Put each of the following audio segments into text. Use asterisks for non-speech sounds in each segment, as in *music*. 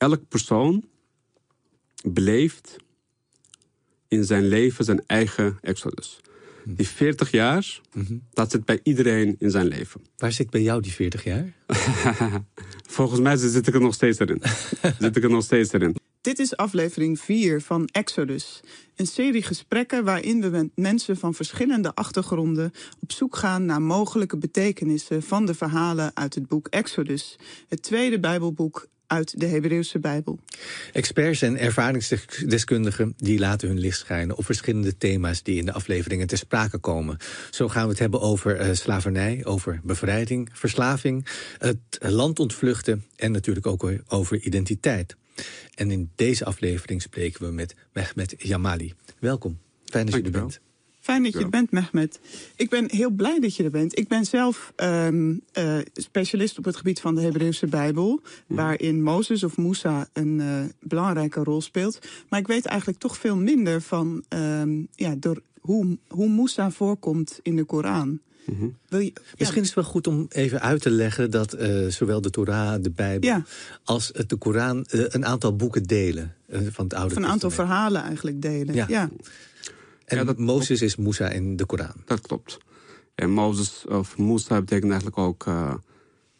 elk persoon beleeft in zijn leven zijn eigen exodus. Die 40 jaar, dat zit bij iedereen in zijn leven. Waar zit bij jou die 40 jaar? *laughs* Volgens mij zit ik er nog steeds erin. *laughs* zit ik er nog steeds erin. Dit is aflevering 4 van Exodus. Een serie gesprekken waarin we met mensen van verschillende achtergronden op zoek gaan naar mogelijke betekenissen van de verhalen uit het boek Exodus, het tweede Bijbelboek uit de Hebreeuwse Bijbel. Experts en ervaringsdeskundigen die laten hun licht schijnen op verschillende thema's die in de afleveringen ter sprake komen. Zo gaan we het hebben over uh, slavernij, over bevrijding, verslaving, het land ontvluchten en natuurlijk ook over identiteit. En in deze aflevering spreken we met Mehmet Jamali. Welkom. Fijn dat je er bent. Fijn dat je er bent, Mehmet. Ik ben heel blij dat je er bent. Ik ben zelf um, uh, specialist op het gebied van de Hebreeuwse Bijbel, mm. waarin Mozes of Musa een uh, belangrijke rol speelt. Maar ik weet eigenlijk toch veel minder van um, ja, door hoe, hoe Musa voorkomt in de Koran. Mm -hmm. je, Misschien ja. is het wel goed om even uit te leggen dat uh, zowel de Torah, de Bijbel, ja. als de Koran een aantal boeken delen van het Oude Van een aantal verhalen eigenlijk delen. ja. ja. En ja, dat Mozes is Musa in de Koran. Dat klopt. En Mozes of Musa betekent eigenlijk ook uh,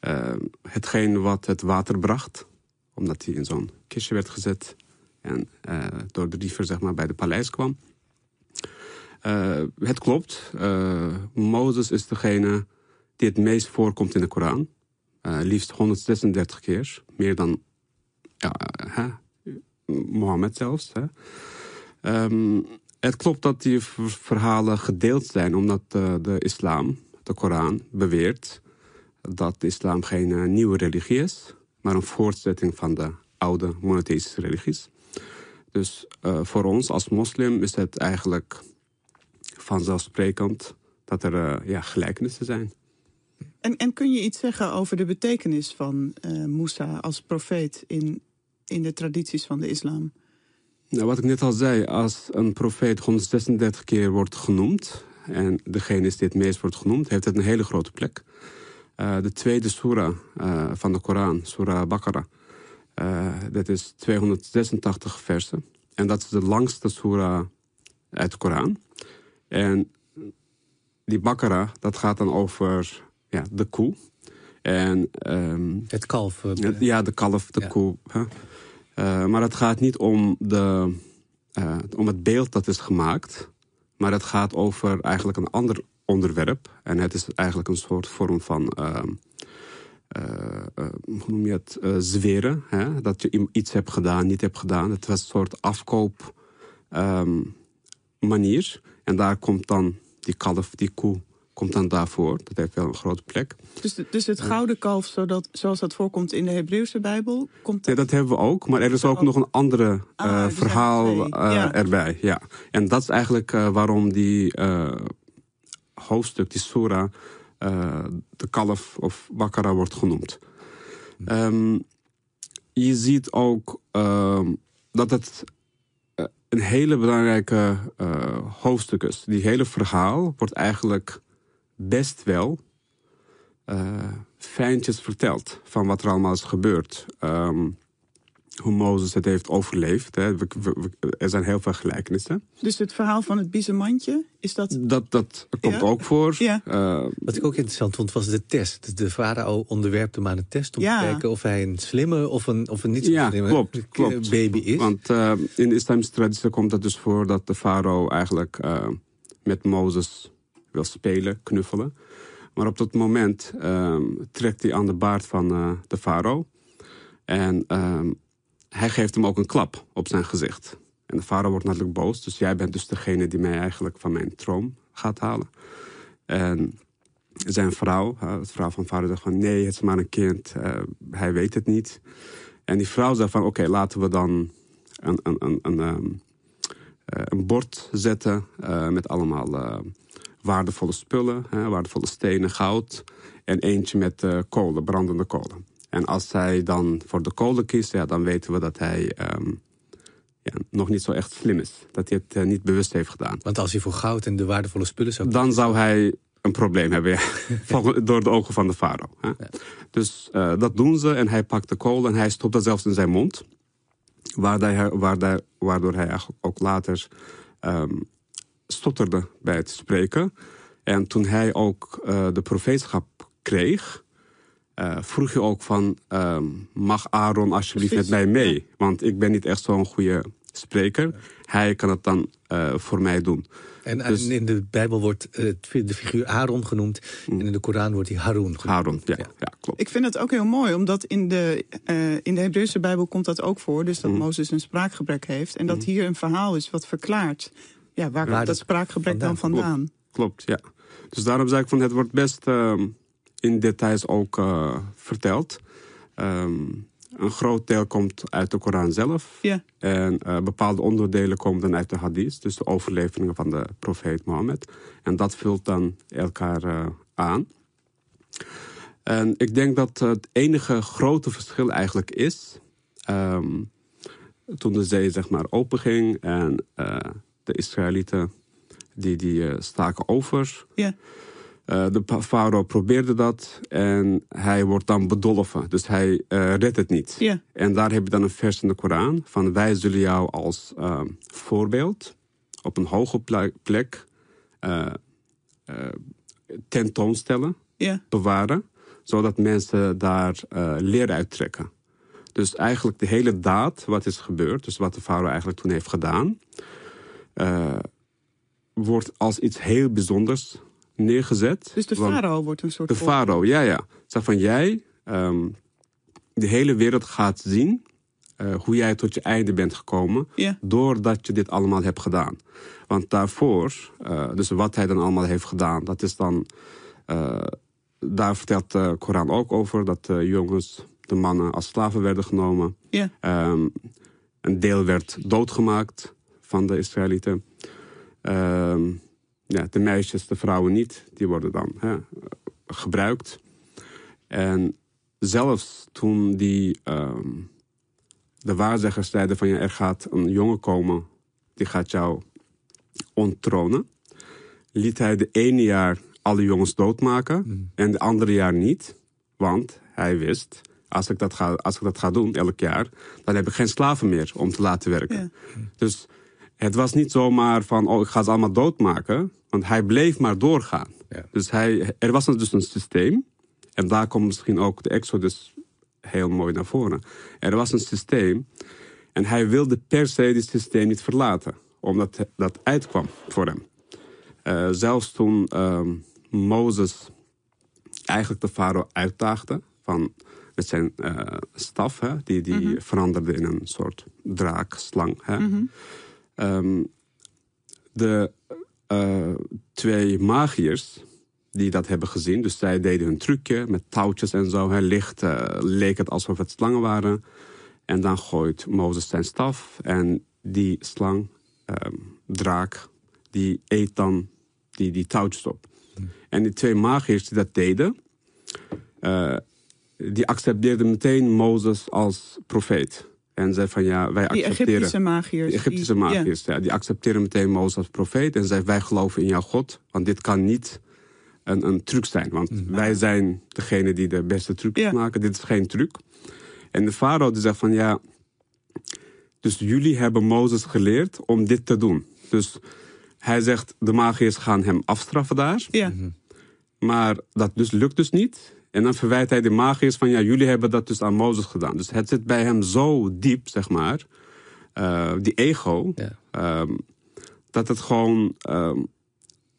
uh, hetgeen wat het water bracht. Omdat hij in zo'n kistje werd gezet en uh, door de diever zeg maar, bij de paleis kwam. het klopt. Mozes is degene die het meest voorkomt in de Koran. liefst 136 keer. Meer dan ja, Mohammed zelfs. Hè. Um, het klopt dat die verhalen gedeeld zijn, omdat de, de islam, de Koran, beweert dat de islam geen uh, nieuwe religie is, maar een voortzetting van de oude monotheïstische religies. Dus uh, voor ons als moslim is het eigenlijk vanzelfsprekend dat er uh, ja, gelijkenissen zijn. En, en kun je iets zeggen over de betekenis van Musa als profeet in, in de tradities van de islam? Nou, wat ik net al zei, als een profeet 136 keer wordt genoemd... en degene is die het meest wordt genoemd, heeft het een hele grote plek. Uh, de tweede surah uh, van de Koran, surah Baqarah... Uh, dat is 286 versen. En dat is de langste surah uit de Koran. En die Baqarah, dat gaat dan over ja, de koe. En, um, het kalf. ja, de kalf, de ja. koe. Huh? Uh, maar het gaat niet om, de, uh, om het beeld dat is gemaakt. Maar het gaat over eigenlijk een ander onderwerp. En het is eigenlijk een soort vorm van... Uh, hoe noem je het? zweren. Hè? Dat je iets hebt gedaan, niet hebt gedaan. Het was een soort afkoop um, manier. En daar komt dan die kalf, die koe komt dan daarvoor. Dat heeft wel een grote plek. Dus, dus het gouden kalf, zodat, zoals dat voorkomt in de Hebreeuwse Bijbel? Komt dat... Ja, dat hebben we ook. Maar er is ook, nog een andere ah, uh, verhaal ja. erbij. Ja. En dat is eigenlijk waarom die hoofdstuk, die surah, de kalf of Bakara wordt genoemd. Um, je ziet ook ehm, dat het een hele belangrijke hoofdstuk is. Die hele verhaal wordt eigenlijk best wel uh, fijntjes verteld van wat er allemaal is gebeurd. Um, hoe Mozes het heeft overleefd. Hè. We, we, er zijn heel veel gelijkenissen. Dus het verhaal van het biezenmandje, is dat... Dat, dat komt ja. ook voor. Ja. Uh, wat ik ook interessant vond, was de test. De farao onderwerpt hem aan een test om ja. te kijken of hij een slimme of een, of een niet zo ja, slimme klopt, klopt. baby is. Want uh, in de islamische traditie komt het dus voor dat de farao eigenlijk uh, met Mozes wil spelen, knuffelen. Maar op dat moment um, trekt hij aan de baard van uh, de farao. En um, hij geeft hem ook een klap op zijn gezicht. En de farao wordt natuurlijk boos. Dus jij bent dus degene die mij eigenlijk van mijn troon gaat halen. En zijn vrouw, de vrouw van farao, zegt van... nee, het is maar een kind, uh, hij weet het niet. En die vrouw zegt van, oké, laten we dan een, een, een, een, um, een bord zetten... met allemaal waardevolle spullen, hè, waardevolle stenen, goud. En eentje met uh, kolen, brandende kolen. En als hij dan voor de kolen kiest, ja, dan weten we dat hij um, ja, nog niet zo echt slim is. Dat hij het uh, niet bewust heeft gedaan. Want als hij voor goud en de waardevolle spullen zou Dan zou hij een probleem hebben. Ja. *laughs* Door de ogen van de farao. Dus uh, dat doen ze en hij pakt de kool en hij stopt dat zelfs in zijn mond. Waardoor waardoor hij ook later um, stotterde bij het spreken. En toen hij ook uh, de profeetschap kreeg, uh, vroeg je ook van... Um, mag Aaron alsjeblieft met mij mee? Want ik ben niet echt zo'n goede spreker. Hij kan het dan uh, voor mij doen. En dus, in de Bijbel wordt uh, de figuur Aaron genoemd. Mm. En in de Koran wordt hij Harun genoemd. Harun, ja, ja. klopt. Ik vind het ook heel mooi, omdat in de, uh, in de Hebreeuwse Bijbel komt dat ook voor. Dus dat mm. Mozes een spraakgebrek heeft. En dat mm. hier een verhaal is wat verklaart. Ja, waar, komt dat spraakgebrek dan vandaan? Klopt, ja. Dus daarom zei ik van het wordt best uh, in details ook uh, verteld. Um, een groot deel komt uit de Koran zelf. Ja. En uh, bepaalde onderdelen komen dan uit de hadith, dus de overleveringen van de profeet Mohammed. En dat vult dan elkaar uh, aan. En ik denk dat het enige grote verschil eigenlijk is. Um, toen de zee zeg maar openging en de Israëlieten die, die staken over. Ja. Uh, de farao probeerde dat en hij wordt dan bedolven. Dus hij uh, redt het niet. Yeah. En daar heb je dan een vers in de Koran van wij zullen jou als uh, voorbeeld op een hoge plek tentoonstellen, yeah. bewaren, zodat mensen daar leer uit trekken. Dus eigenlijk de hele daad wat is gebeurd, dus wat de farao eigenlijk toen heeft gedaan, wordt als iets heel bijzonders neergezet. Dus de farao wordt een soort... De farao, ja, ja. Zeg van jij, um, de hele wereld gaat zien uh, hoe jij tot je einde bent gekomen. Yeah. Doordat je dit allemaal hebt gedaan. Want daarvoor, uh, dus wat hij dan allemaal heeft gedaan, dat is dan... Uh, daar vertelt de Koran ook over dat de jongens, de mannen als slaven werden genomen. Yeah. Um, een deel werd doodgemaakt van de Israëlieten. Um, ja, de meisjes, de vrouwen niet, die worden dan hè, gebruikt. En zelfs toen die, um, de waarzeggers zeiden van ja, er gaat een jongen komen, die gaat jou onttronen, liet hij de ene jaar alle jongens doodmaken mm. en de andere jaar niet. Want hij wist, als ik, dat ga, als ik dat ga doen elk jaar, dan heb ik geen slaven meer om te laten werken. Ja. Dus het was niet zomaar van, oh, ik ga ze allemaal doodmaken. Want hij bleef maar doorgaan. Ja. Dus hij, er was dus een systeem. En daar komt misschien ook de Exodus heel mooi naar voren. Er was een systeem. En hij wilde per se dit systeem niet verlaten. Omdat dat uitkwam voor hem. Uh, zelfs toen uh, Mozes eigenlijk de farao uitdaagde. Van, met zijn uh, staf, hè, die, die mm -hmm. veranderde in een soort draak, slang. Hè. Mm -hmm. Um, de uh, twee magiërs die dat hebben gezien. Dus zij deden hun trucje met touwtjes en zo. Hè. Licht uh, leek het alsof het slangen waren. En dan gooit Mozes zijn staf. En die slang, um, draak, die eet dan die, die touwtjes op. En die twee magiërs die dat deden... Uh, die accepteerden meteen Mozes als profeet. En zei van ja, wij die accepteren... Egyptische magiërs. Die Egyptische die, magiërs, ja. ja. Die accepteren meteen Mozes als profeet. En zei wij geloven in jouw God. Want dit kan niet een, een truc zijn. Want mm. wij zijn degene die de beste truc ja. maken. Dit is geen truc. En de farao die zegt van ja... Dus jullie hebben Mozes geleerd om dit te doen. Dus hij zegt, de magiërs gaan hem afstraffen daar. Ja. Mhm. Maar dat dus lukt dus niet. En dan verwijt hij de magiërs van, ja, jullie hebben dat dus aan Mozes gedaan. Dus het zit bij hem zo diep, zeg maar, uh, die ego, ja. um, dat het gewoon, um,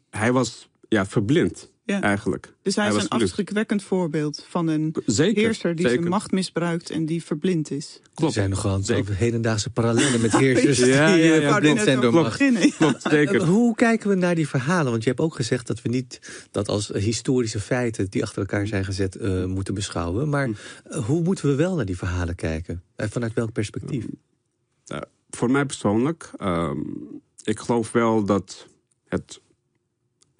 hij was ja, verblind. Ja. Eigenlijk. Dus hij, hij is een afschrikwekkend voorbeeld van een zeker, heerser die zeker. zijn macht misbruikt en die verblind is. Klopt. Er zijn nogal hedendaagse parallellen met *laughs* heersers ja, die ja, ja, verblind zijn door macht. *laughs* Klopt, zeker. Hoe kijken we naar die verhalen? Want je hebt ook gezegd dat we niet dat als historische feiten die achter elkaar zijn gezet uh, moeten beschouwen. Maar uh, hoe moeten we wel naar die verhalen kijken? Uh, vanuit welk perspectief? voor mij persoonlijk, um, ik geloof wel dat het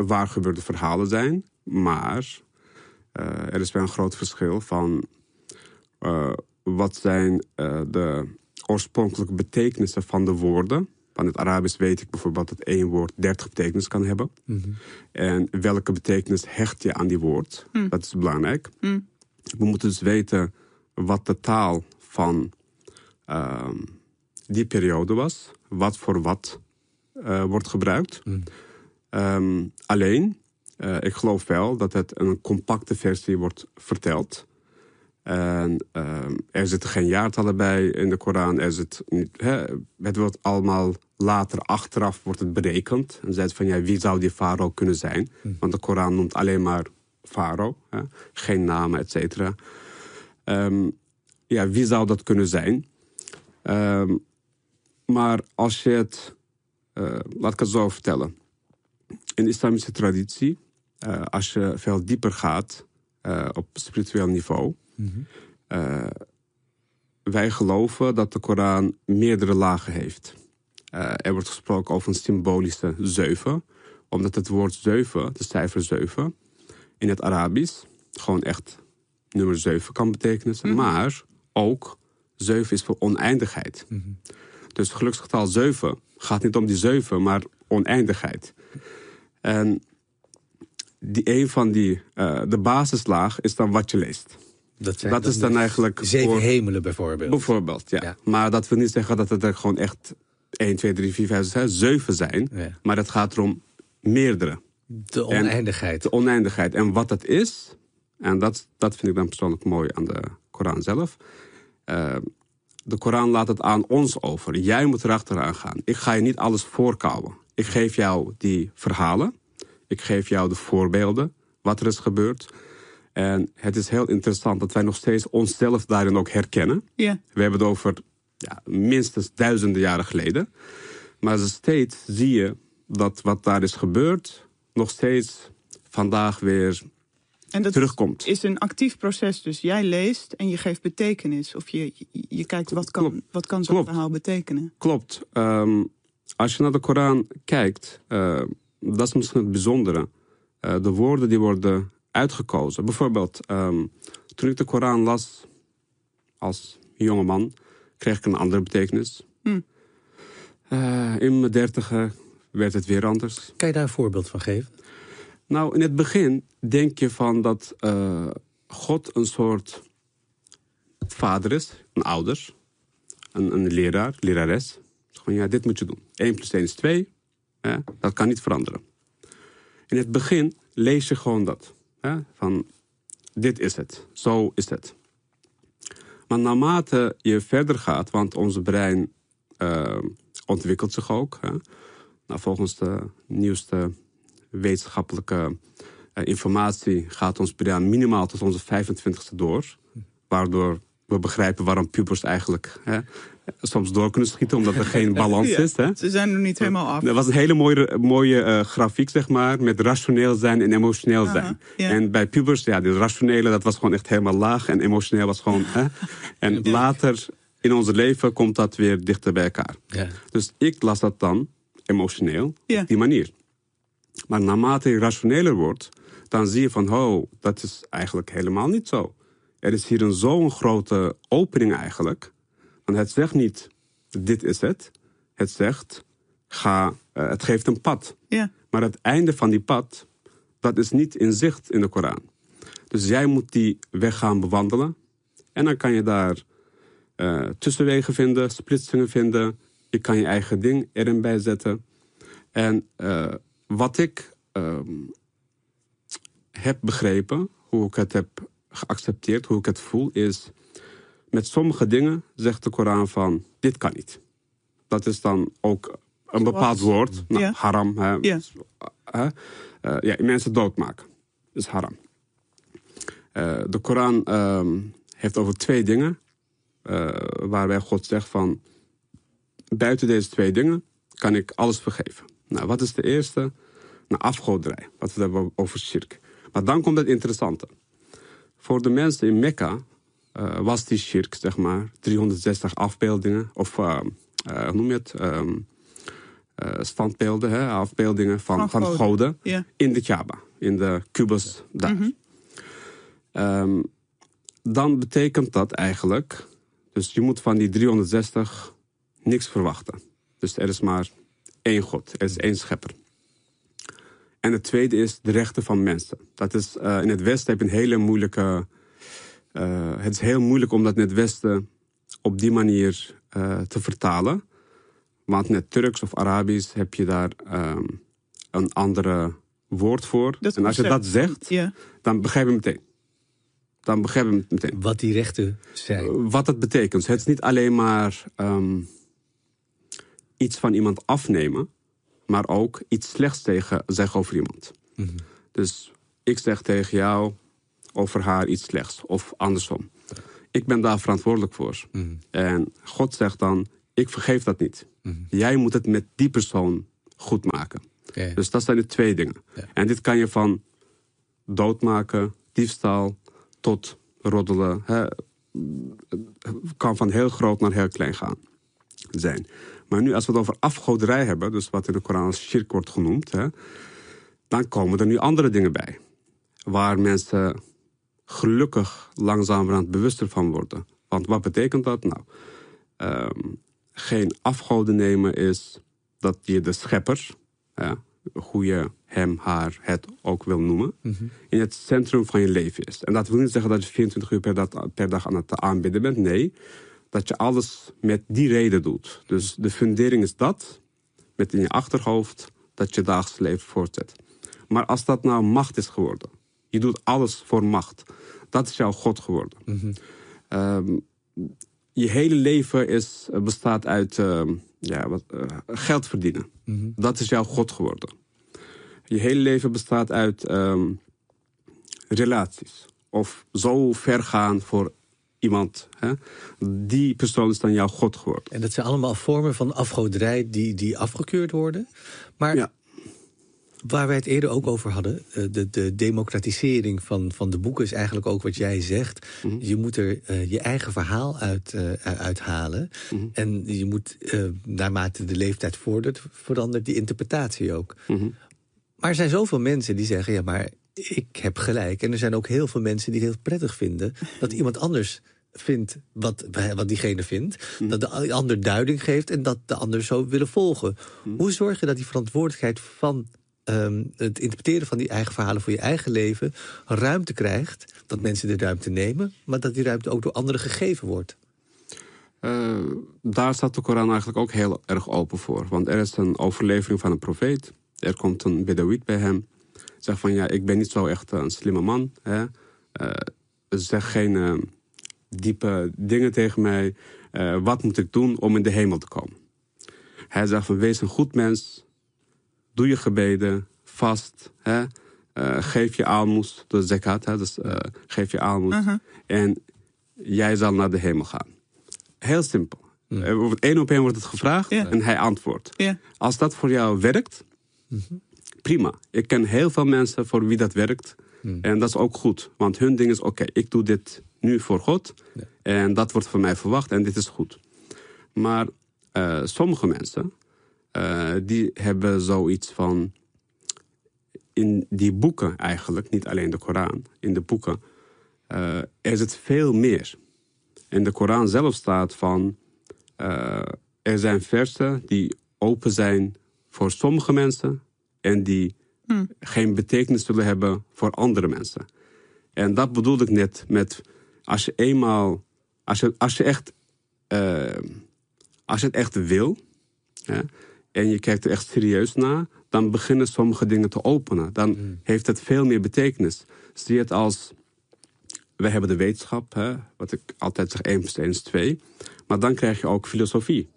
waar gebeurde verhalen zijn. Maar uh, er is wel een groot verschil van uh, wat zijn uh, de oorspronkelijke betekenissen van de woorden Van het Arabisch weet ik bijvoorbeeld dat één woord 30 betekenis kan hebben. En welke betekenis hecht je aan die woord? Dat is belangrijk. We moeten dus weten wat de taal van ehm, die periode was. Wat voor wat eh, wordt gebruikt. Ehm, alleen, eh, ik geloof wel dat het een compacte versie wordt verteld. En ehm, er zitten geen jaartallen bij in de Koran. Er zit niet, hè, het wordt allemaal later, achteraf, wordt het berekend. En zegt van, ja, wie zou die farao kunnen zijn? Want de Koran noemt alleen maar farao. Geen namen, et cetera. Ehm, ja, wie zou dat kunnen zijn? Maar als je het, eh, laat ik het zo vertellen. In de islamische traditie, eh, als je veel dieper gaat eh, op spiritueel niveau, eh, wij geloven dat de Koran meerdere lagen heeft. Er wordt gesproken over een symbolische zeven, omdat het woord zeven, de cijfer zeven, in het Arabisch gewoon echt nummer zeven kan betekenen, maar ook zeven is voor oneindigheid. Dus het geluksgetal 7 gaat niet om die 7, maar oneindigheid. En die, een van die, eh, de basislaag is dan wat je leest. Dat, zijn Dat is dan eigenlijk Zeven voor- hemelen bijvoorbeeld. Bijvoorbeeld, ja. Ja. Maar dat wil niet zeggen dat het er gewoon echt 1, 2, 3, 4, 5, 6, 7 zijn. Ja. Maar het gaat erom meerdere. De oneindigheid. De oneindigheid. En wat dat is, en dat, dat vind ik dan persoonlijk mooi aan de Koran zelf. Eh, de Koran laat het aan ons over. Jij moet erachteraan gaan. Ik ga je niet alles voorkouwen. Ik geef jou die verhalen. Ik geef jou de voorbeelden, wat er is gebeurd. En het is heel interessant dat wij nog steeds onszelf daarin ook herkennen. Ja. We hebben het over ja, minstens duizenden jaren geleden. Maar steeds zie je dat wat daar is gebeurd... nog steeds vandaag weer En dat terugkomt. is een actief proces. Dus jij leest en je geeft betekenis. Of je, je, je kijkt wat kan, Klopt. wat kan zo'n verhaal betekenen. Klopt. Ehm, als je naar de Koran kijkt, eh, dat is misschien het bijzondere. Eh, de woorden die worden uitgekozen. Bijvoorbeeld, ehm, toen ik de Koran las als jonge man, kreeg ik een andere betekenis. Hmm. Eh, in mijn dertiger werd het weer anders. Kan je daar een voorbeeld van geven? Nou, in het begin denk je van dat God een soort vader is, een ouder, een, een leraar, lerares. Gewoon, ja, dit moet je doen. 1 plus 1 is 2. Hè? Dat kan niet veranderen. In het begin lees je gewoon dat. Van, dit is het. Zo is het. Maar naarmate je verder gaat, want ons brein eh, ontwikkelt zich ook. Hè? Nou, volgens de nieuwste wetenschappelijke eh, informatie gaat ons brein minimaal tot onze 25ste door. Waardoor we begrijpen waarom pubers eigenlijk hè, soms door kunnen schieten, omdat er geen balans *laughs* Ja. is. Hè? Ze zijn er niet helemaal af. Dat was een hele mooie, mooie eh, grafiek, zeg maar, met rationeel zijn en emotioneel Aha, zijn. ja. En bij pubers, ja, de rationele, dat was gewoon echt helemaal laag en emotioneel was gewoon. Hè? *laughs* En later in ons leven komt dat weer dichter bij elkaar. Ja. Dus ik las dat dan emotioneel op die manier. Maar naarmate je rationeler wordt, dan zie je van, oh, dat is eigenlijk helemaal niet zo. Er is hier een zo'n grote opening eigenlijk. Want het zegt niet, dit is het. Het zegt, ga, eh, het geeft een pad. Ja. Maar het einde van die pad, dat is niet in zicht in de Koran. Dus jij moet die weg gaan bewandelen. En dan kan je daar eh, tussenwegen vinden, splitsingen vinden. Je kan je eigen ding erin bijzetten. En eh, wat ik ehm, heb begrepen, hoe ik het heb geaccepteerd, hoe ik het voel, is... met sommige dingen zegt de Koran van, dit kan niet. Dat is dan ook een bepaald woord. Nou, Ja. Haram. Hè, Ja. hè, eh, ja, mensen doodmaken. Is haram. Eh, de Koran ehm, heeft over twee dingen. eh, waarbij God zegt van... buiten deze twee dingen kan ik alles vergeven. Nou, wat is de eerste? Nou, afgoderij. Wat we hebben over shirk. Maar dan komt het interessante. Voor de mensen in Mekka eh, was die shirk, zeg maar, 360 afbeeldingen. Of, eh, eh, hoe noem je het? Eh, standbeelden, hè, afbeeldingen van, Van van, goden. in de Kaaba, in de kubus daar. Ehm, dan betekent dat eigenlijk, dus je moet van die 360 niks verwachten. Dus er is maar één God, er is één schepper. En het tweede is de rechten van mensen. Dat is, uh, in het Westen heb je een hele moeilijke. Uh, het is heel moeilijk om dat in het Westen op die manier uh, te vertalen. Want in het Turks of Arabisch heb je daar um, een andere woord voor. Dat en als je dat zegt, Ja. dan begrijp je meteen. Dan begrijp je het meteen. Wat die rechten zijn. Wat het betekent. Het is niet alleen maar um, iets van iemand afnemen, maar ook iets slechts tegen zeggen over iemand. Mhm. Dus ik zeg tegen jou over haar iets slechts, of andersom. Ik ben daar verantwoordelijk voor. Mhm. En God zegt dan: Ik vergeef dat niet. Mhm. Jij moet het met die persoon goed maken. Dus dat zijn de twee dingen. Ja. En dit kan je van doodmaken, diefstal, tot roddelen. Hè, kan van heel groot naar heel klein gaan zijn. Maar nu als we het over afgoderij hebben, dus wat in de Koran als shirk wordt genoemd, hè, dan komen er nu andere dingen bij. Waar mensen gelukkig langzamerhand bewuster van worden. Want wat betekent dat nou? Um, geen afgoden nemen is dat je de schepper, ja, hoe je hem, haar, het ook wil noemen, Mhm. in het centrum van je leven is. En dat wil niet zeggen dat je 24 uur per dag, per dag aan het aanbidden bent. Nee, dat je alles met die reden doet. Dus de fundering is dat, met in je achterhoofd, dat je dagelijks leven voortzet. Maar als dat nou macht is geworden, je doet alles voor macht, dat is jouw God geworden. Mhm. Um, je hele leven is, bestaat uit uh, ja, wat, uh, geld verdienen. Mhm. Dat is jouw God geworden. Je hele leven bestaat uit um, relaties. Of zo ver gaan voor iemand. Hè? Die persoon is dan jouw God geworden. En dat zijn allemaal vormen van afgoderij die, die afgekeurd worden. Maar ja. waar wij het eerder ook over hadden, de, de democratisering van, van de boeken is eigenlijk ook wat jij zegt. Mhm. Mm -hmm. Je moet er uh, je eigen verhaal uit, uh, uithalen. Mm Mhm. -hmm. En je moet, uh, naarmate de leeftijd vordert, verandert die interpretatie ook. Mm -hmm. Maar er zijn zoveel mensen die zeggen, ja, maar ik heb gelijk. En er zijn ook heel veel mensen die het heel prettig vinden dat iemand anders vindt wat, wat diegene vindt. Mhm. Dat de ander duiding geeft en dat de ander zo willen volgen. Mhm. Hoe zorg je dat die verantwoordelijkheid van um, het interpreteren van die eigen verhalen voor je eigen leven ruimte krijgt? Dat mensen de ruimte nemen, maar dat die ruimte ook door anderen gegeven wordt. Uh, daar staat de Koran eigenlijk ook heel erg open voor. Want er is een overlevering van een profeet. Er komt een Bedouit bij hem. Zegt van ja, ik ben niet zo echt een slimme man. Hè? Uh, zeg geen uh, diepe dingen tegen mij. Uh, wat moet ik doen om in de hemel te komen? Hij zegt van wees een goed mens. Doe je gebeden. Vast. Hè? Uh, geef je aalmoes. De zakat. Hè? Dus uh, geef je aalmoes. Uh-huh. En jij zal naar de hemel gaan. Heel simpel. Mm. Eén op één wordt het gevraagd en hij antwoordt. Als dat voor jou werkt, Mhm. prima. Ik ken heel veel mensen voor wie dat werkt. Mm. En dat is ook goed. Want hun ding is, oké, ik doe dit nu voor God. Ja. En dat wordt van mij verwacht en dit is goed. Maar uh, sommige mensen, uh, die hebben zoiets van... In die boeken eigenlijk, niet alleen de Koran, in de boeken... Uh, er zit veel meer. In de Koran zelf staat van... Uh, er zijn versen die open zijn voor sommige mensen... en die Hm. geen betekenis zullen hebben voor andere mensen. En dat bedoelde ik net met... als je eenmaal... als je, als je echt... Uh, als je het echt wil... Ja, en je kijkt er echt serieus naar... dan beginnen sommige dingen te openen. Dan Mm. heeft het veel meer betekenis. Zie het als... We hebben de wetenschap, hè, wat ik altijd zeg, 1 plus 1 is 2. Maar dan krijg je ook filosofie.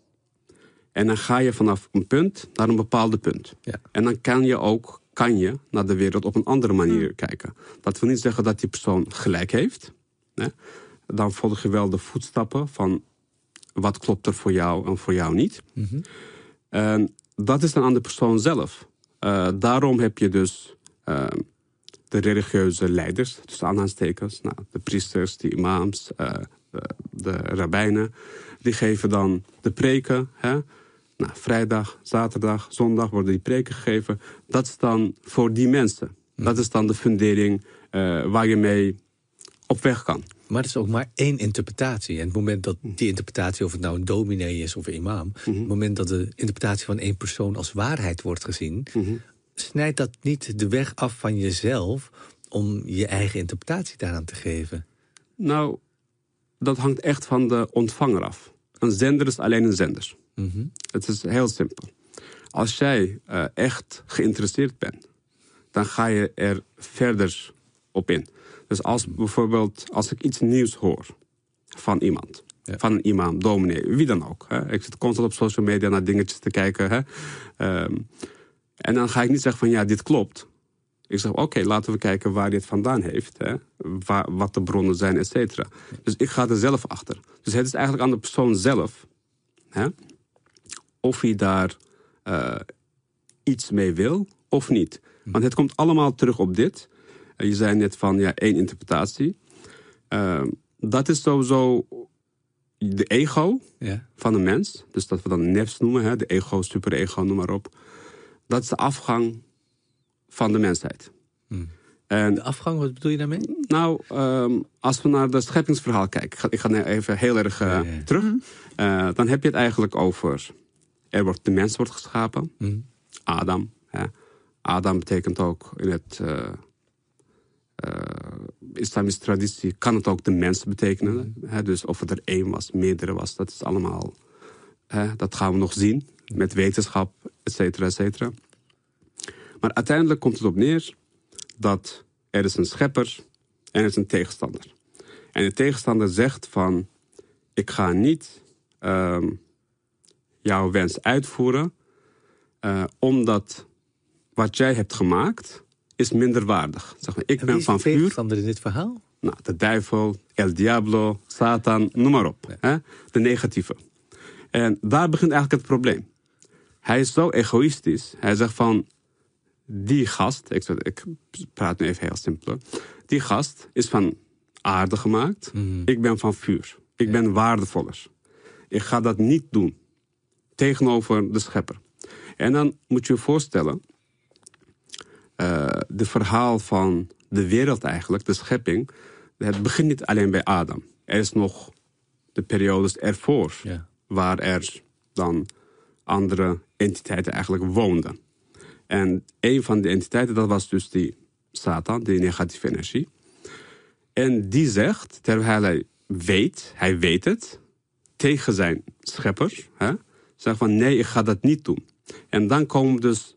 En dan ga je vanaf een punt naar een bepaalde punt. Ja. En dan kan je ook kan je naar de wereld op een andere manier Mm. kijken. Dat wil niet zeggen dat die persoon gelijk heeft. Hè? Dan volg je wel de voetstappen van wat klopt er voor jou en voor jou niet. Mm -hmm. En dat is dan aan de persoon zelf. Uh, daarom heb je dus uh, de religieuze leiders, dus aanhalingstekens, nou, de priesters, de imams, uh, de, de rabbijnen, die geven dan de preken. Hè? Nou, vrijdag, zaterdag, zondag worden die preken gegeven. Dat is dan voor die mensen. Dat is dan de fundering waar je mee op weg kan. Maar het is ook maar één interpretatie. En het moment dat die interpretatie, of het nou een dominee is of een imam... Mhm. het moment dat de interpretatie van één persoon als waarheid wordt gezien... Mhm. snijdt dat niet de weg af van jezelf om je eigen interpretatie daaraan te geven? Nou, dat hangt echt van de ontvanger af. Een zender is alleen een zender. Mhm. Het is heel simpel. Als jij eh, echt geïnteresseerd bent, dan ga je er verder op in. Dus als bijvoorbeeld, als ik iets nieuws hoor van iemand, Ja. van een imam, dominee, wie dan ook. Hè? Ik zit constant op social media naar dingetjes te kijken. Hè? Ehm, en dan ga ik niet zeggen van ja, dit klopt. Ik zeg, oké, laten we kijken waar het vandaan heeft. Hè? Waar, wat de bronnen zijn, et cetera. Dus ik ga er zelf achter. Dus het is eigenlijk aan de persoon zelf. Hè? Of hij daar eh, iets mee wil of niet. Want het komt allemaal terug op dit. Je zei net van, ja, één interpretatie. Ehm, dat is sowieso de ego Ja. van een mens. Dus dat we dan nefs noemen, hè? de ego, superego, noem maar op. Dat is de afgang van de mensheid. En De afgang, wat bedoel je daarmee? nou, ehm, als we naar het scheppingsverhaal kijken, ik ga, ik ga nu even heel erg eh, Ja, ja, ja. terug. Eh, dan heb je het eigenlijk over, er wordt, de mens wordt geschapen, Mhm. Adam. Hè. Adam betekent ook in het eh, islamische traditie, kan het ook de mens betekenen. Hè. Dus of het er één was, meerdere was, dat is allemaal, hè, dat gaan we nog zien. Met wetenschap, et cetera, et cetera. Maar uiteindelijk komt het op neer dat er is een schepper en er is een tegenstander. En de tegenstander zegt van, ik ga niet ehm, jouw wens uitvoeren, eh, omdat wat jij hebt gemaakt is minder waardig. Zeg maar, ik En ben van vuur, in dit verhaal? nou, de duivel, El Diablo, Satan, noem maar op. Hè? De negatieve. En daar begint eigenlijk het probleem. Hij is zo egoïstisch. Hij zegt van, die gast, ik, ik praat nu even heel simpel. Die gast is van aarde gemaakt. Ik ben van vuur. Ik ben waardevoller. Ik ga dat niet doen tegenover de schepper. En dan moet je je voorstellen, eh, de verhaal van de wereld eigenlijk, de schepping, het begint niet alleen bij Adam. Er is nog de periodes ervoor, Ja. waar er dan andere entiteiten eigenlijk woonden. En een van de entiteiten, dat was dus die Satan, die negatieve energie. En die zegt, terwijl hij weet, hij weet het, tegen zijn schepper, hè, zegt van nee, ik ga dat niet doen. En dan komen dus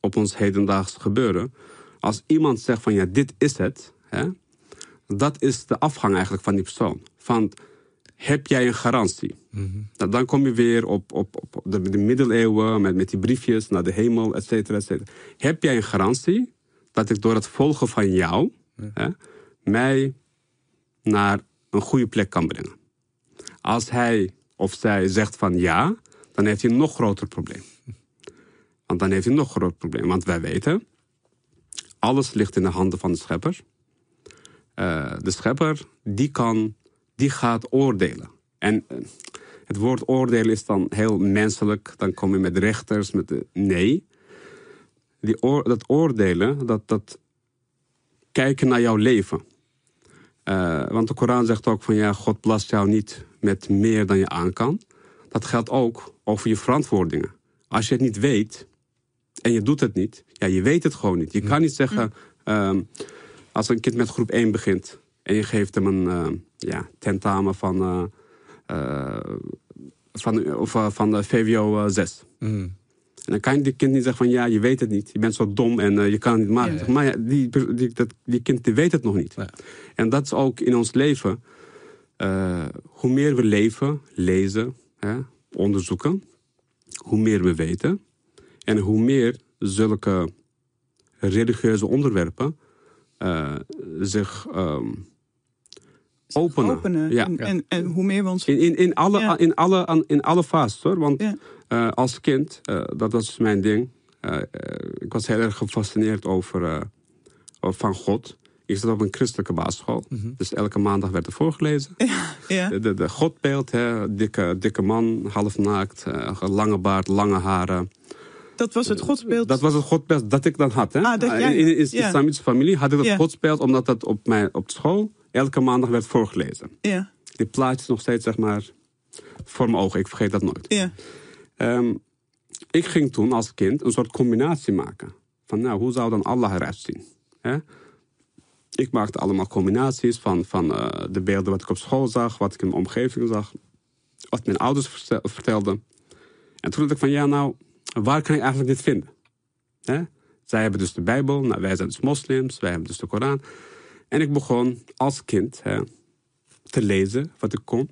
op ons hedendaags gebeuren. Als iemand zegt van ja, dit is het, hè, dat is de afgang eigenlijk van die persoon. Van, heb jij een garantie? Nou, dan kom je weer op, op, op de, de middeleeuwen met, met die briefjes naar de hemel, et cetera, et cetera. Heb jij een garantie dat ik door het volgen van jou hè, mij naar een goede plek kan brengen? Als hij of zij zegt van ja, dan heeft hij een nog groter probleem. Want dan heeft een nog groter probleem. Want wij weten, alles ligt in de handen van de schepper. Eh, de schepper, die, kan, die gaat oordelen. En eh, het woord oordelen is dan heel menselijk. Dan kom je met rechters, met de, nee. Die dat oordelen, dat, dat kijken naar jouw leven. Eh, want de Koran zegt ook van ja, God belast jou niet met meer dan je aan kan. Dat geldt ook over je verantwoordingen. Als je het niet weet en je doet het niet, ja, je weet het gewoon niet. Je kan niet zeggen, ehm, als een kind met groep 1 begint en je geeft hem een eh, ja, tentamen van, eh, van, of, eh, van de VWO 6. Mm. En dan kan je die kind niet zeggen van ja, je weet het niet. Je bent zo dom en je kan het niet maken. Ja. Maar ja, die, die, dat, die kind die weet het nog niet. Ja. En dat is ook in ons leven. hoe meer we leven, lezen, hè, onderzoeken, hoe meer we weten. En hoe meer zulke religieuze onderwerpen eh, zich ehm, openen. openen. Ja. En, en, en hoe meer we ons... In, in, in, alle, Ja. in, alle, in alle fases hoor. Want Ja. eh, als kind, eh, dat was mijn ding. Ik was heel erg gefascineerd over, van God. Ik zat op een christelijke basisschool. Dus elke maandag werd er voorgelezen. Ja. De, de, de Godbeeld, hè, dikke, dikke man, half naakt, eh, lange baard, lange haren. Dat was het godsbeeld. Dat was het godbeeld dat ik dan had. Hè? Ah, dat jij- in de ja. islamitische familie had ik dat Ja. godsbeeld, omdat dat op, mijn, op school elke maandag werd voorgelezen. Ja, Die plaatjes nog steeds, zeg maar, voor mijn ogen. Ik vergeet dat nooit. ja. Ehm, ik ging toen als kind een soort combinatie maken. Van nou, hoe zou dan Allah eruit zien? Hè? Ik maakte allemaal combinaties van, van eh, de beelden wat ik op school zag, wat ik in mijn omgeving zag, wat mijn ouders vertel- vertelden. En toen dacht ik van ja, nou, waar kan ik eigenlijk dit vinden? Zij hebben dus de Bijbel, nou, wij zijn dus moslims, wij hebben dus de Koran. En ik begon als kind te lezen wat ik kon.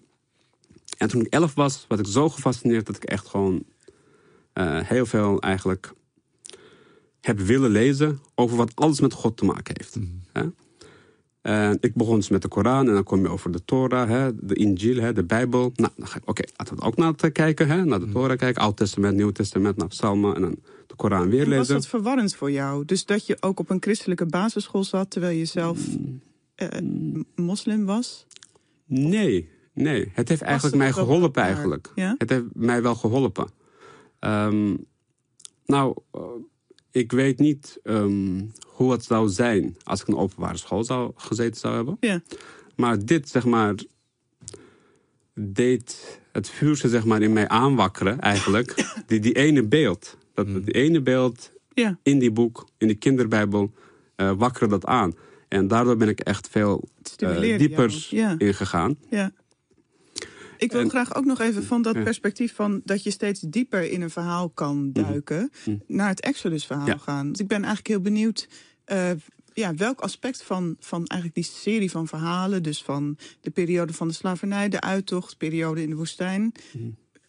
En toen ik elf was, was ik zo gefascineerd dat ik echt gewoon eh, heel veel eigenlijk heb willen lezen over wat alles met God te maken heeft. Hè? En ik begon dus met de Koran en dan kom je over de Torah, hè, de Injil, hè, de Bijbel. Nou, dan ga ik, oké, laten we ook naar het kijken, hè, naar de Torah kijken. Oud Testament, Nieuw Testament, naar Psalmen en dan de Koran weer En was lezen. dat verwarrend voor jou? Dus dat je ook op een christelijke basisschool zat terwijl je zelf Mm. eh, moslim was? Nee, nee. Het heeft eigenlijk mij geholpen eigenlijk. Ja? Het heeft mij wel geholpen. Ehm, nou, eh, ik weet niet ehm, hoe het zou zijn als ik een openbare school zou gezeten zou hebben. Ja. Maar dit, zeg maar, deed het vuurtje zeg maar, in mij aanwakkeren eigenlijk. *coughs* die, die ene beeld. Dat, Die ene beeld Ja. in die boek, in die kinderbijbel, eh wakkerde dat aan. En daardoor ben ik echt veel eh, dieper. Ja. ingegaan. Ja. Ik wil En- graag ook nog even van dat Ja. perspectief van dat je steeds dieper in een verhaal kan duiken, Mhm. naar het Exodus-verhaal Ja. gaan. Want ik ben eigenlijk heel benieuwd. eh, ja, welk aspect van, van eigenlijk die serie van verhalen, dus van de periode van de slavernij, de uittocht, periode in de woestijn,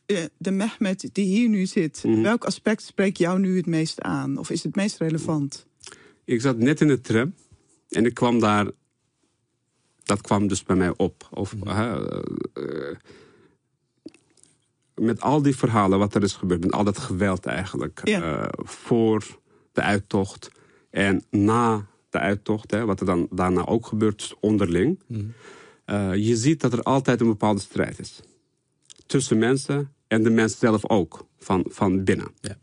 eh, de Mehmet die hier nu zit, Mhm. welk aspect spreekt jou nu het meest aan? Of is het meest relevant? Ik zat net in de tram en ik kwam daar. Dat kwam dus bij mij op. Of, hè, eh, met al die verhalen wat er is gebeurd, met al dat geweld eigenlijk. Ja. eh, voor de uittocht en na de uittocht, hè, wat er dan daarna ook gebeurt, onderling. Eh, je ziet dat er altijd een bepaalde strijd is. Tussen mensen en de mens zelf ook, van, van binnen. Ja.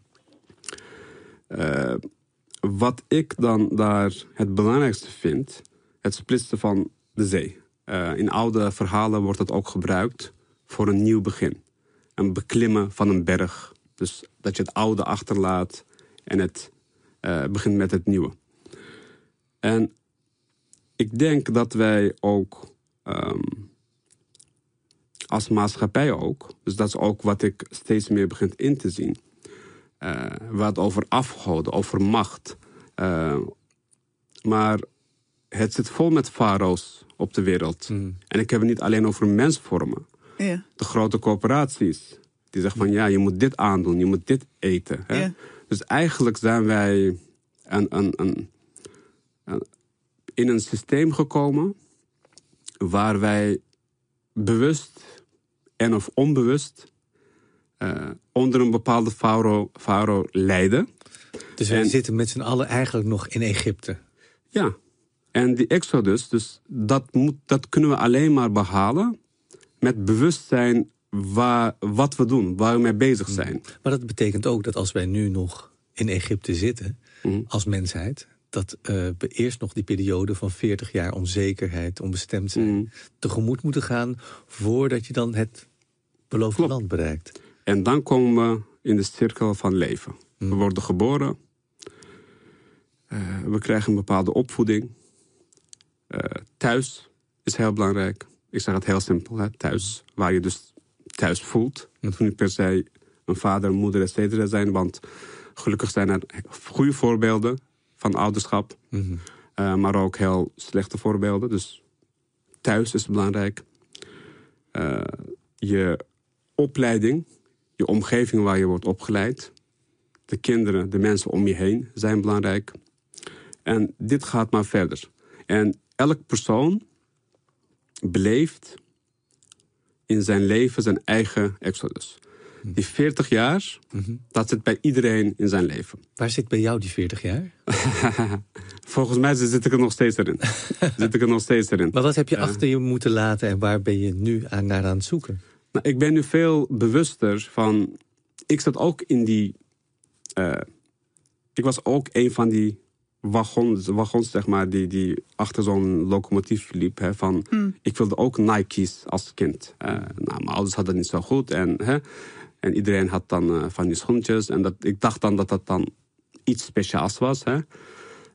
Wat ik dan daar het belangrijkste vind, het splitsen van de zee. Eh, in oude verhalen wordt het ook gebruikt voor een nieuw begin. Een beklimmen van een berg. Dus dat je het oude achterlaat en het eh, begint met het nieuwe. En ik denk dat wij ook ehm, als maatschappij ook, dus dat is ook wat ik steeds meer begin in te zien, eh, wat over afgoden, over macht. Maar het zit vol met farao's op de wereld. En ik heb het niet alleen over mensvormen. Ja. De grote corporaties. Die zeggen van ja, je moet dit aandoen, je moet dit eten. Hè? Dus eigenlijk zijn wij een, een, een, een- in een systeem gekomen waar wij bewust en of onbewust eh, onder een bepaalde farao, farao lijden. Dus wij En- zitten met z'n allen eigenlijk nog in Egypte. Ja. En die exodus, dus dat, moet, dat kunnen we alleen maar behalen met bewustzijn waar, wat we doen, waar we mee bezig zijn. Maar dat betekent ook dat als wij nu nog in Egypte zitten, Mhm. als mensheid, dat eh, we eerst nog die periode van 40 jaar onzekerheid, onbestemd zijn, Mhm. tegemoet moeten gaan voordat je dan het beloofde Klopt. land bereikt. En dan komen we in de cirkel van leven. We worden geboren. Eh, we krijgen een bepaalde opvoeding. Eh, thuis is heel belangrijk. Ik zeg het heel simpel, hè? thuis. Waar je dus thuis voelt. Dat hoeft niet per se een vader, een moeder, et cetera zijn. Want gelukkig zijn er goede voorbeelden van ouderschap. Eh, maar ook heel slechte voorbeelden. Dus thuis is belangrijk. Eh, je opleiding, je omgeving waar je wordt opgeleid. De kinderen, de mensen om je heen zijn belangrijk. En dit gaat maar verder. En elk persoon beleeft in zijn leven zijn eigen exodus. Die 40 jaar, dat zit bij iedereen in zijn leven. Waar zit bij jou die 40 jaar? *laughs* Volgens mij zit ik er nog steeds erin. *laughs* zit ik er nog steeds erin. Maar wat heb je achter je moeten laten en waar ben je nu aan, naar aan het zoeken? Nou, ik ben nu veel bewuster van. Ik zat ook in die. eh, ik was ook een van die wagons, wagons zeg maar, die, die achter zo'n locomotief liep. Hè, van, Hmm. Ik wilde ook Nike's als kind. Eh, nou, mijn ouders hadden het niet zo goed. En, hè, en iedereen had dan eh, van die schoentjes. En dat, ik dacht dan dat dat dan iets speciaals was. Hè.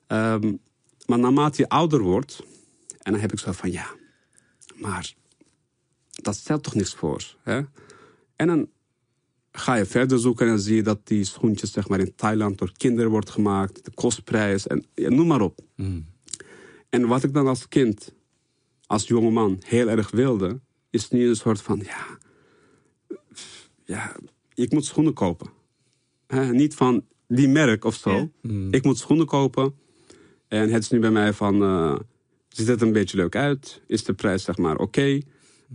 Ehm, maar naarmate je ouder wordt... En dan heb ik zo van, ja, maar dat stelt toch niks voor. Hè? En dan ga je verder zoeken en zie je dat die schoentjes zeg maar, in Thailand door kinderen wordt gemaakt. De kostprijs en ja, noem maar op. En wat ik dan als kind, als jongeman, heel erg wilde... is nu een soort van, ja, ja ik moet schoenen kopen. Hè, niet van die merk of zo. Ik moet schoenen kopen. En het is nu bij mij van, eh, ziet het een beetje leuk uit? Is de prijs zeg maar oké?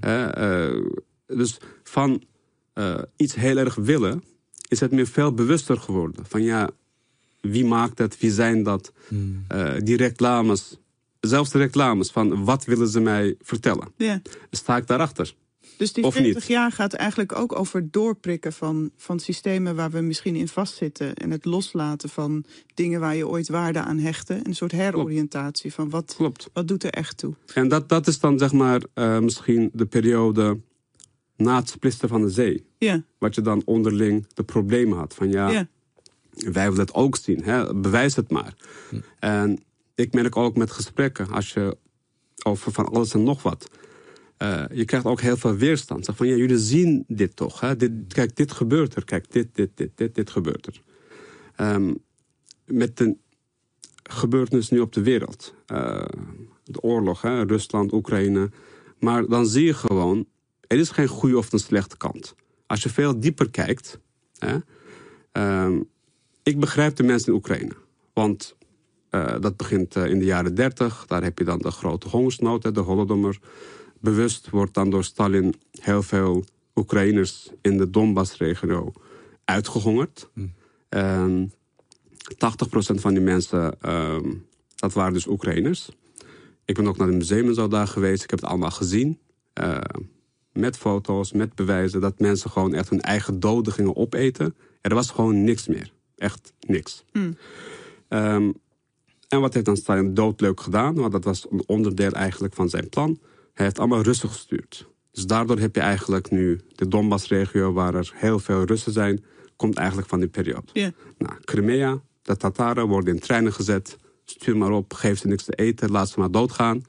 Hè, eh, dus van eh, iets heel erg willen, is het me veel bewuster geworden. Van ja, wie maakt het? Wie zijn dat? Eh, die reclames, zelfs de reclames, van wat willen ze mij vertellen? Ja. Sta ik daarachter? Dus die Of 40 niet? jaar gaat eigenlijk ook over doorprikken van, van systemen waar we misschien in vastzitten. En het loslaten van dingen waar je ooit waarde aan hechtte. En een soort heroriëntatie van wat, Klopt. wat doet er echt toe. En dat, dat is dan zeg maar eh, misschien de periode na het splitsen van de zee. Ja, Wat je dan onderling de problemen had. Van ja, ja. wij willen het ook zien. Hè? Bewijs het maar. En ik merk ook met gesprekken, als je over van alles en nog wat. eh, je krijgt ook heel veel weerstand. Zeg van ja, jullie zien dit toch. Hè? Dit, kijk, dit gebeurt er. Kijk, dit, dit, dit, dit, dit gebeurt er. Ehm, met de gebeurtenis nu op de wereld. eh, de oorlog, hè? Rusland, Oekraïne. Maar dan zie je gewoon, er is geen goede of een slechte kant. Als je veel dieper kijkt. Hè? Ehm, ik begrijp de mensen in Oekraïne. Want eh, dat begint eh, in de jaren 30. Daar heb je dan de grote hongersnood, hè, de Holodomor. Bewust wordt dan door Stalin heel veel Oekraïners in de Donbass-regio uitgehongerd. Ehm 80% van die mensen, ehm, dat waren dus Oekraïners. Ik ben ook naar het museum daar geweest. Ik heb het allemaal gezien. Met foto's, met bewijzen. Dat mensen gewoon echt hun eigen doden gingen opeten. Er was gewoon niks meer. Echt niks. Ehm, en wat heeft dan Stalin doodleuk gedaan? Want dat was een onderdeel eigenlijk van zijn plan. Hij heeft allemaal Russen gestuurd. Dus daardoor heb je eigenlijk nu de Donbass-regio... waar er heel veel Russen zijn, komt eigenlijk van die periode. Ja. Nou, Crimea, de Tataren worden in treinen gezet. Stuur maar op, geef ze niks te eten, laat ze maar doodgaan.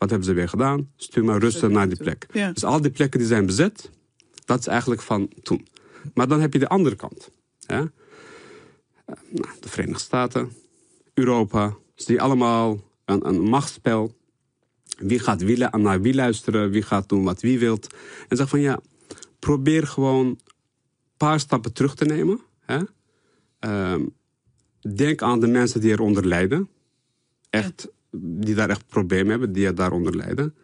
Wat hebben ze weer gedaan? Stuur maar Russen naar die plek. Ja. Dus al die plekken die zijn bezet, dat is eigenlijk van toen. Maar dan heb je de andere kant. Ja? Eh, nou, de Verenigde Staten, Europa, zie je allemaal een, een machtsspel. Wie gaat wie, naar wie luisteren, wie gaat doen wat wie wilt. En zeg van ja, probeer gewoon een paar stappen terug te nemen. Hè? Ehm, denk aan de mensen die eronder lijden. Echt, die daar echt problemen hebben, die daaronder lijden.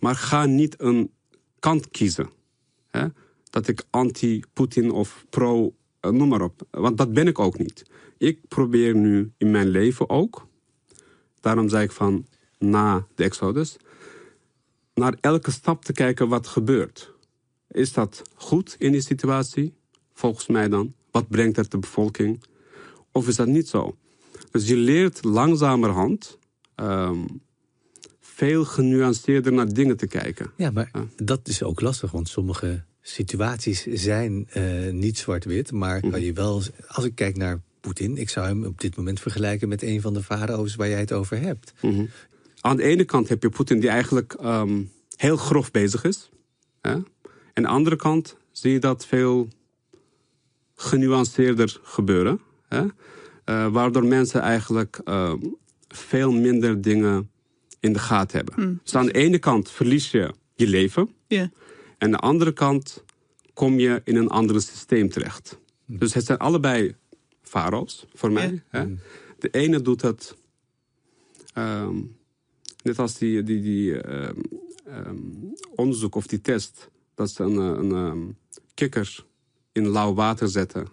Maar ga niet een kant kiezen. Hè? Dat ik anti-Poetin of pro, eh, noem maar op. Want dat ben ik ook niet. Ik probeer nu in mijn leven ook. Daarom zei ik van na de Exodus. Naar elke stap te kijken wat gebeurt. Is dat goed in die situatie? Volgens mij dan. Wat brengt het de bevolking? Of is dat niet zo? Dus je leert langzamerhand ehm, veel genuanceerder naar dingen te kijken. Ja, maar dat is ook lastig, want sommige situaties zijn eh, niet zwart-wit. Maar kan je wel, als ik kijk naar Poetin, ik zou hem op dit moment vergelijken met een van de farao's waar jij het over hebt. Mhm. Aan de ene kant heb je Poetin die eigenlijk ehm, heel grof bezig is. Hè? En aan de andere kant zie je dat veel genuanceerder gebeuren. Hè? Eh, waardoor mensen eigenlijk ehm, veel minder dingen in de gaten hebben. Dus aan de ene kant verlies je je leven. Ja. En aan de andere kant kom je in een ander systeem terecht. Dus het zijn allebei farao's voor mij. Hè? De ene doet het ehm, net als die, die, die ehm, ehm, onderzoek of die test. Dat ze een, eh, een ehm, kikker in lauw water zetten.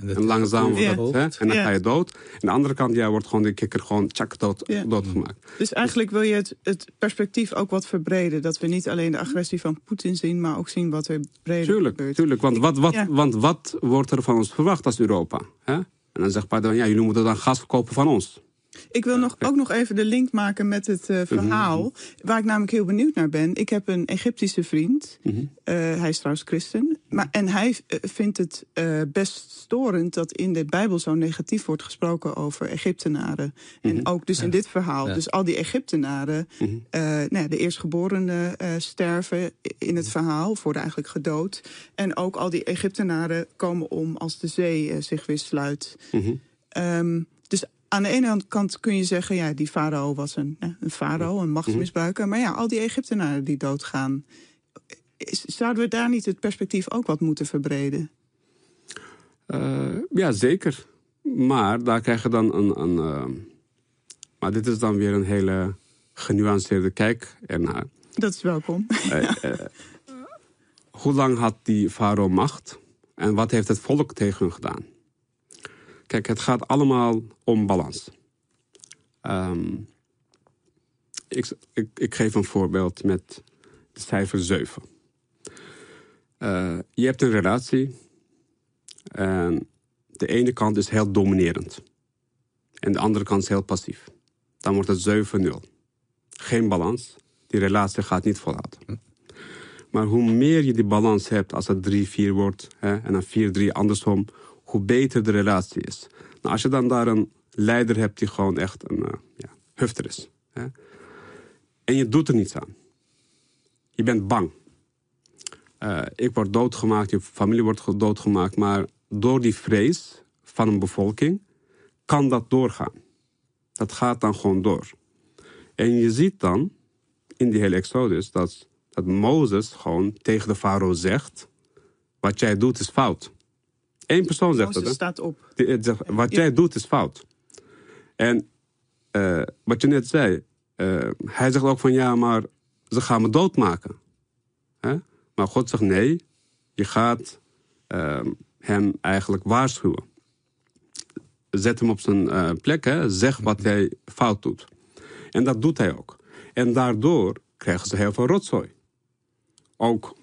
En, dat- En langzaam Ja. wordt hè? En dan Ja. ga je dood. En aan de andere kant ja, wordt gewoon die kikker gewoon tjak dood, Ja. doodgemaakt. Dus eigenlijk wil je het, het perspectief ook wat verbreden. Dat we niet alleen de agressie van Poetin zien, maar ook zien wat er breder Tuurlijk, gebeurt. tuurlijk. Want wat, wat, want wat wordt er van ons verwacht als Europa? Hè? En dan zegt Pardon, ja, jullie moeten dan gas kopen van ons. Ik wil nog, ook nog even de link maken met het uh, verhaal. Mm -hmm. Waar ik namelijk heel benieuwd naar ben. Ik heb een Egyptische vriend. Mm -hmm. uh, hij is trouwens christen. Maar, en hij uh, vindt het best storend dat in de Bijbel zo negatief wordt gesproken over Egyptenaren. Mm -hmm. En ook dus ja. in dit verhaal. Ja. Dus al die Egyptenaren, nou, de eerstgeborenen sterven in het verhaal, worden eigenlijk gedood. En ook al die Egyptenaren komen om als de zee zich weer sluit. Um, dus aan de ene kant kun je zeggen, ja, die farao was een, een farao, een machtsmisbruiker. Maar ja, al die Egyptenaren die doodgaan. Zouden we daar niet het perspectief ook wat moeten verbreden? Uh, ja, zeker. Maar daar krijg je dan een. een uh, maar dit is dan weer een hele genuanceerde kijk ernaar. Dat is welkom. *laughs* Uh, hoe lang had die farao macht? En wat heeft het volk tegen hem gedaan? Kijk, het gaat allemaal om balans. Um, ik, ik, geef een voorbeeld met de cijfer 7. Uh, je hebt een relatie en de ene kant is heel dominerend en de andere kant is heel passief. Dan wordt het 7-0. Geen balans. Die relatie gaat niet volhouden. Maar hoe meer je die balans hebt, als het 3-4 wordt hè, en dan 4-3 andersom, hoe beter de relatie is. Nou, als je dan daar een leider hebt die gewoon echt een uh, ja, hufter is. Hè, en je doet er niets aan. Je bent bang. Uh, ik word doodgemaakt, je familie wordt doodgemaakt. Maar door die vrees van een bevolking kan dat doorgaan. Dat gaat dan gewoon door. En je ziet dan in die hele Exodus dat, dat Mozes gewoon tegen de farao zegt: Wat jij doet is fout. Eén persoon zegt dat. staat op. Die, zegt, wat jij doet is fout. En uh, wat je net zei, uh, hij zegt ook van ja, maar ze gaan me doodmaken. Hè? Maar God zegt nee, je gaat uh, hem eigenlijk waarschuwen. Zet hem op zijn plek, hè? zeg wat hij fout doet. En dat doet hij ook. En daardoor krijgen ze heel veel rotzooi. Ook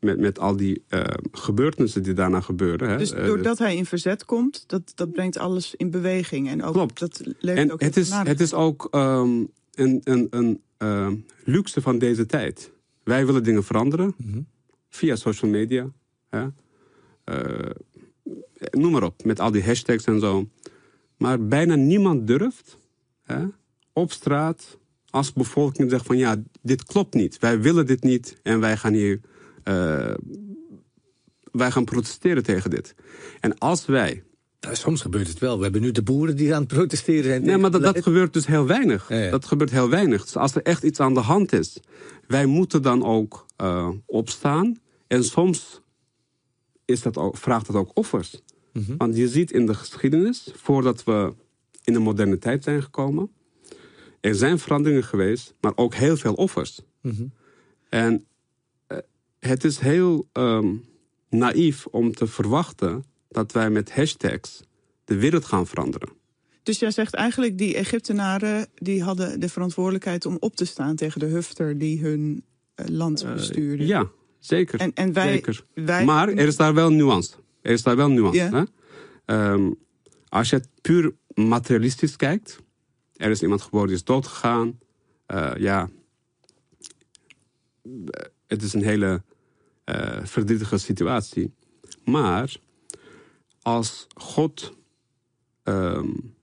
met, met al die uh, gebeurtenissen die daarna gebeuren. Hè. Dus doordat hij in verzet komt, dat, dat brengt alles in beweging. En ook, Klopt. Dat levert en ook het, is, het is ook um, een, een, een uh, luxe van deze tijd. Wij willen dingen veranderen mm -hmm. via social media. Hè. Uh, noem maar op, met al die hashtags en zo. Maar bijna niemand durft hè, op straat als bevolking te zeggen van ja, dit klopt niet. Wij willen dit niet en wij gaan hier wij gaan protesteren tegen dit. En als wij. Nou, soms gebeurt het wel. We hebben nu de boeren die aan het protesteren zijn. Nee, maar dat, dat gebeurt dus heel weinig. Ja, ja. Dat gebeurt heel weinig. Dus als er echt iets aan de hand is, wij moeten dan ook uh, opstaan. En soms is dat ook, vraagt dat ook offers. Mm -hmm. Want je ziet in de geschiedenis, voordat we in de moderne tijd zijn gekomen, er zijn veranderingen geweest, maar ook heel veel offers. Mm -hmm. En het is heel um, naïef om te verwachten dat wij met hashtags de wereld gaan veranderen. Dus jij zegt eigenlijk, die Egyptenaren die hadden de verantwoordelijkheid om op te staan tegen de hufter die hun uh, land bestuurde. Uh, ja, zeker. En, en wij, zeker. wij, maar er is daar wel nuance. Er is daar wel nuance. Yeah. Hè? Um, als je het puur materialistisch kijkt, er is iemand geboren die is doodgegaan. Uh, ja, het is een hele uh, verdrietige situatie. Maar als God um,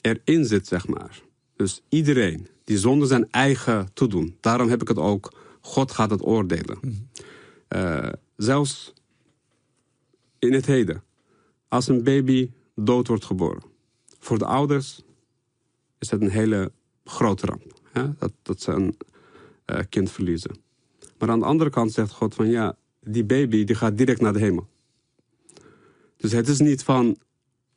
erin zit, zeg maar. Dus iedereen die zonder zijn eigen toedoen. Daarom heb ik het ook. God gaat het oordelen. Mm. Uh, zelfs in het heden. Als een baby dood wordt geboren. Voor de ouders is dat een hele grote ramp. Hè? Dat, dat ze een uh, kind verliezen. Maar aan de andere kant zegt God van ja, die baby die gaat direct naar de hemel. Dus het is niet van,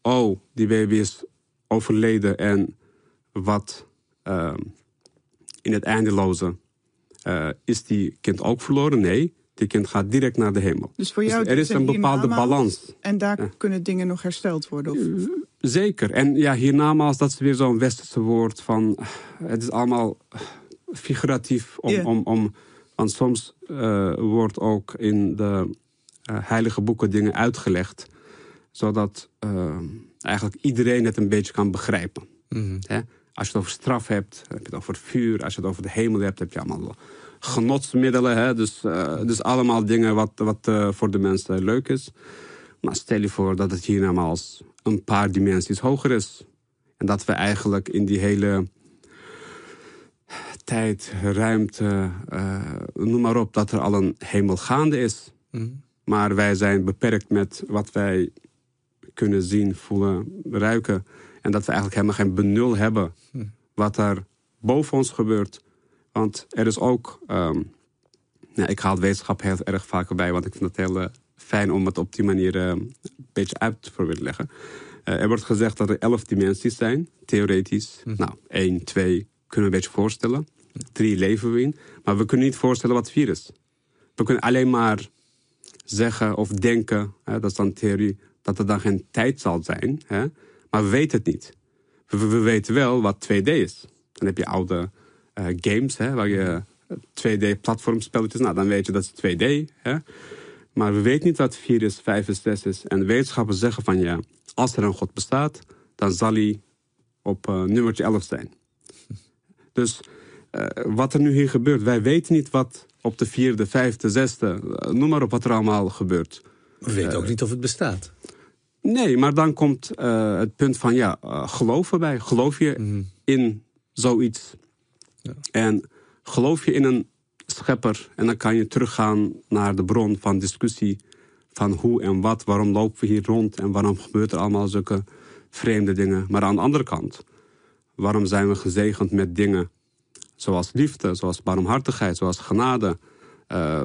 oh, die baby is overleden en wat uh, in het eindeloze uh, is die kind ook verloren. Nee, die kind gaat direct naar de hemel. Dus voor jou dus er is een bepaalde balans. En daar ja. kunnen dingen nog hersteld worden? Of? Zeker. En ja, hiernamaals, dat is weer zo'n westerse woord van... Het is allemaal figuratief om, yeah. om, om want soms uh, wordt ook in de uh, heilige boeken dingen uitgelegd, zodat uh, eigenlijk iedereen het een beetje kan begrijpen. Hè? Als je het over straf hebt, heb je het over vuur. Als je het over de hemel hebt, heb je allemaal genotsmiddelen. Hè? Dus, dus allemaal dingen wat, wat voor de mensen leuk is. Maar stel je voor dat het hier nogmaals een paar dimensies hoger is. En dat we eigenlijk in die hele tijd, ruimte, uh, noem maar op, dat er al een hemel gaande is. Mm. Maar wij zijn beperkt met wat wij kunnen zien, voelen, ruiken. En dat we eigenlijk helemaal geen benul hebben mm. wat er boven ons gebeurt. Want er is ook. Um, nou, ik haal wetenschap heel erg vaak bij, want ik vind het heel uh, fijn om het op die manier uh, een beetje uit te proberen leggen. Uh, er wordt gezegd dat er elf dimensies zijn, theoretisch. Mm. Nou, één, twee kunnen we een beetje voorstellen. Drie leven we in. Maar we kunnen niet voorstellen wat vier is. We kunnen alleen maar zeggen of denken, hè, dat is dan theorie, dat er dan geen tijd zal zijn. Hè, maar we weten het niet. We, we, weten wel wat 2D is. Dan heb je oude uh, games, hè, waar je 2D-platformspelletjes, nou dan weet je dat is 2D. Hè. Maar we weten niet wat 4 is, 5 is, 6 is. En wetenschappers zeggen van ja, als er een God bestaat, dan zal hij op uh, nummertje 11 zijn. Dus uh, wat er nu hier gebeurt, wij weten niet wat op de vierde, vijfde, zesde, uh, noem maar op wat er allemaal gebeurt. We weten ook niet of het bestaat. Nee, maar dan komt het punt van ja, geloof erbij. Geloof je mm. in zoiets? Ja. En geloof je in een schepper en dan kan je teruggaan naar de bron van discussie van hoe en wat, waarom lopen we hier rond en waarom gebeurt er allemaal zulke vreemde dingen. Maar aan de andere kant, waarom zijn we gezegend met dingen zoals liefde, zoals barmhartigheid, zoals genade? Uh,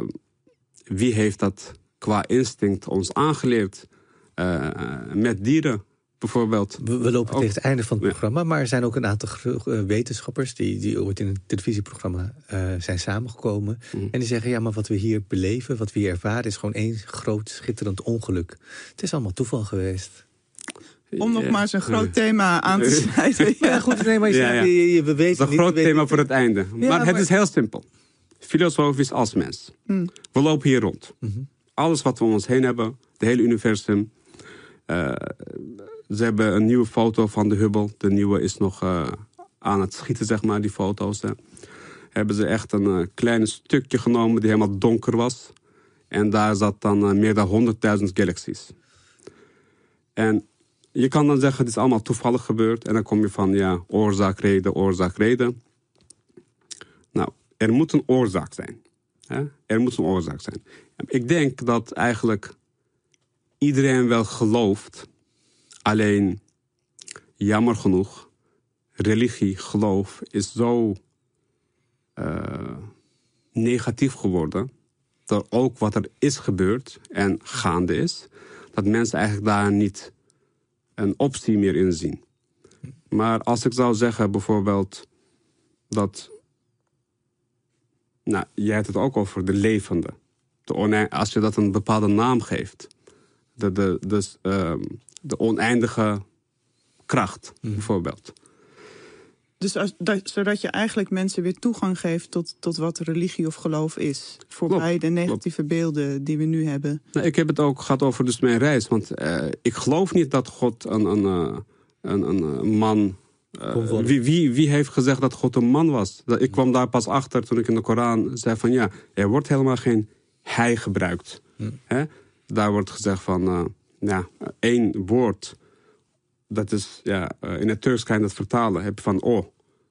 wie heeft dat qua instinct ons aangeleerd uh, met dieren? bijvoorbeeld. We, we lopen tegen het einde van het programma, maar er zijn ook een aantal uh, wetenschappers die, die ooit in een televisieprogramma uh, zijn samengekomen. Mm. En die zeggen: ja, maar wat we hier beleven, wat we hier ervaren, is gewoon één groot schitterend ongeluk. Het is allemaal toeval geweest. Om nog maar een groot thema aan te snijden. ja, goed, nee, maar je, ja, ja. Je, je, we weten een groot thema voor het einde. maar, maar, het is heel simpel. Filosofisch als mens. Mm. We lopen hier rond. Mm -hmm. Alles wat we om ons heen hebben, het hele universum. Uh, ze hebben een nieuwe foto van de Hubble. De nieuwe is nog uh, aan het schieten, zeg maar, die foto's. Hè. Hebben ze echt een uh, klein stukje genomen die helemaal donker was. En daar zat dan uh, meer dan 100.000 galaxies. En je kan dan zeggen, het is allemaal toevallig gebeurd. En dan kom je van, ja, oorzaak, reden, oorzaak, reden. Nou, er moet een oorzaak zijn. Er moet een oorzaak zijn. Ik denk dat eigenlijk iedereen wel gelooft Alleen, jammer genoeg, religie, geloof is zo uh, negatief geworden. Door ook wat er is gebeurd en gaande is, dat mensen eigenlijk daar niet een optie meer in zien. Maar als ik zou zeggen bijvoorbeeld dat. Nou, jij hebt het ook over de levende. De als je dat een bepaalde naam geeft. De, de, dus, um, de oneindige kracht, mm. bijvoorbeeld. Dus als, dat, zodat je eigenlijk mensen weer toegang geeft tot, tot wat religie of geloof is. Voorbij de negatieve beelden die we nu hebben. Nou, ik heb het ook gehad over dus mijn reis. Want uh, ik geloof niet dat God een, een, uh, een, een man. Uh, wie, wie, wie heeft gezegd dat God een man was? Ik kwam daar pas achter toen ik in de Koran zei van ja, er wordt helemaal geen hij gebruikt. Hè? Daar wordt gezegd van ja, één woord. Dat is, ja, eh, in het Turks kan je dat vertalen. Heb van oh.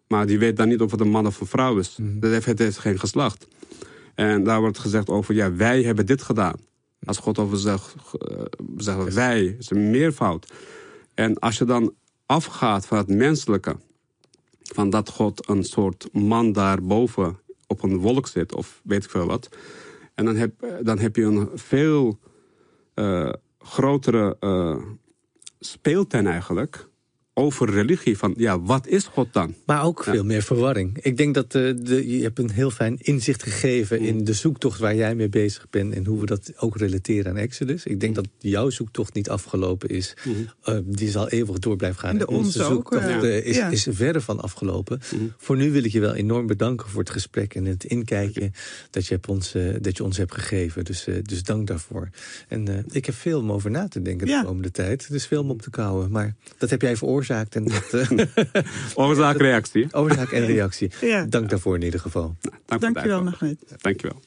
Maar die weet dan niet of het een man of een vrouw is. Mm. Dat heeft, het heeft geen geslacht. En daar wordt gezegd over, ja, wij hebben dit gedaan. Als God over zegt, zegt wij, is een meervoud. En als je dan afgaat van het menselijke, van dat God een soort man daarboven op een wolk zit, of weet ik veel wat. En dan heb, dan heb je een veel uh, grotere uh, speeltuin eigenlijk over religie. Van ja, wat is God dan? Maar ook veel meer verwarring. Ik denk dat uh, de, je hebt een heel fijn inzicht gegeven in de zoektocht waar jij mee bezig bent en hoe we dat ook relateren aan Exodus. Ik denk dat jouw zoektocht niet afgelopen is. Uh, die zal eeuwig door blijven gaan. De onze zoektocht ook, uh, is, ja. is verre van afgelopen. Voor nu wil ik je wel enorm bedanken voor het gesprek en het inkijken dat je, hebt ons, dat je ons hebt gegeven. Dus, dus dank daarvoor. En ik heb veel om over na te denken de komende tijd. Dus veel om op te kouwen. Maar dat heb jij veroorzaakt veroorzaakt. En dat, *laughs* uh, oorzaak, reactie. *laughs* Oorzaak en reactie. Ja. Dank daarvoor in ieder geval. Nou, dank Dankjewel, Magnet. Dankjewel.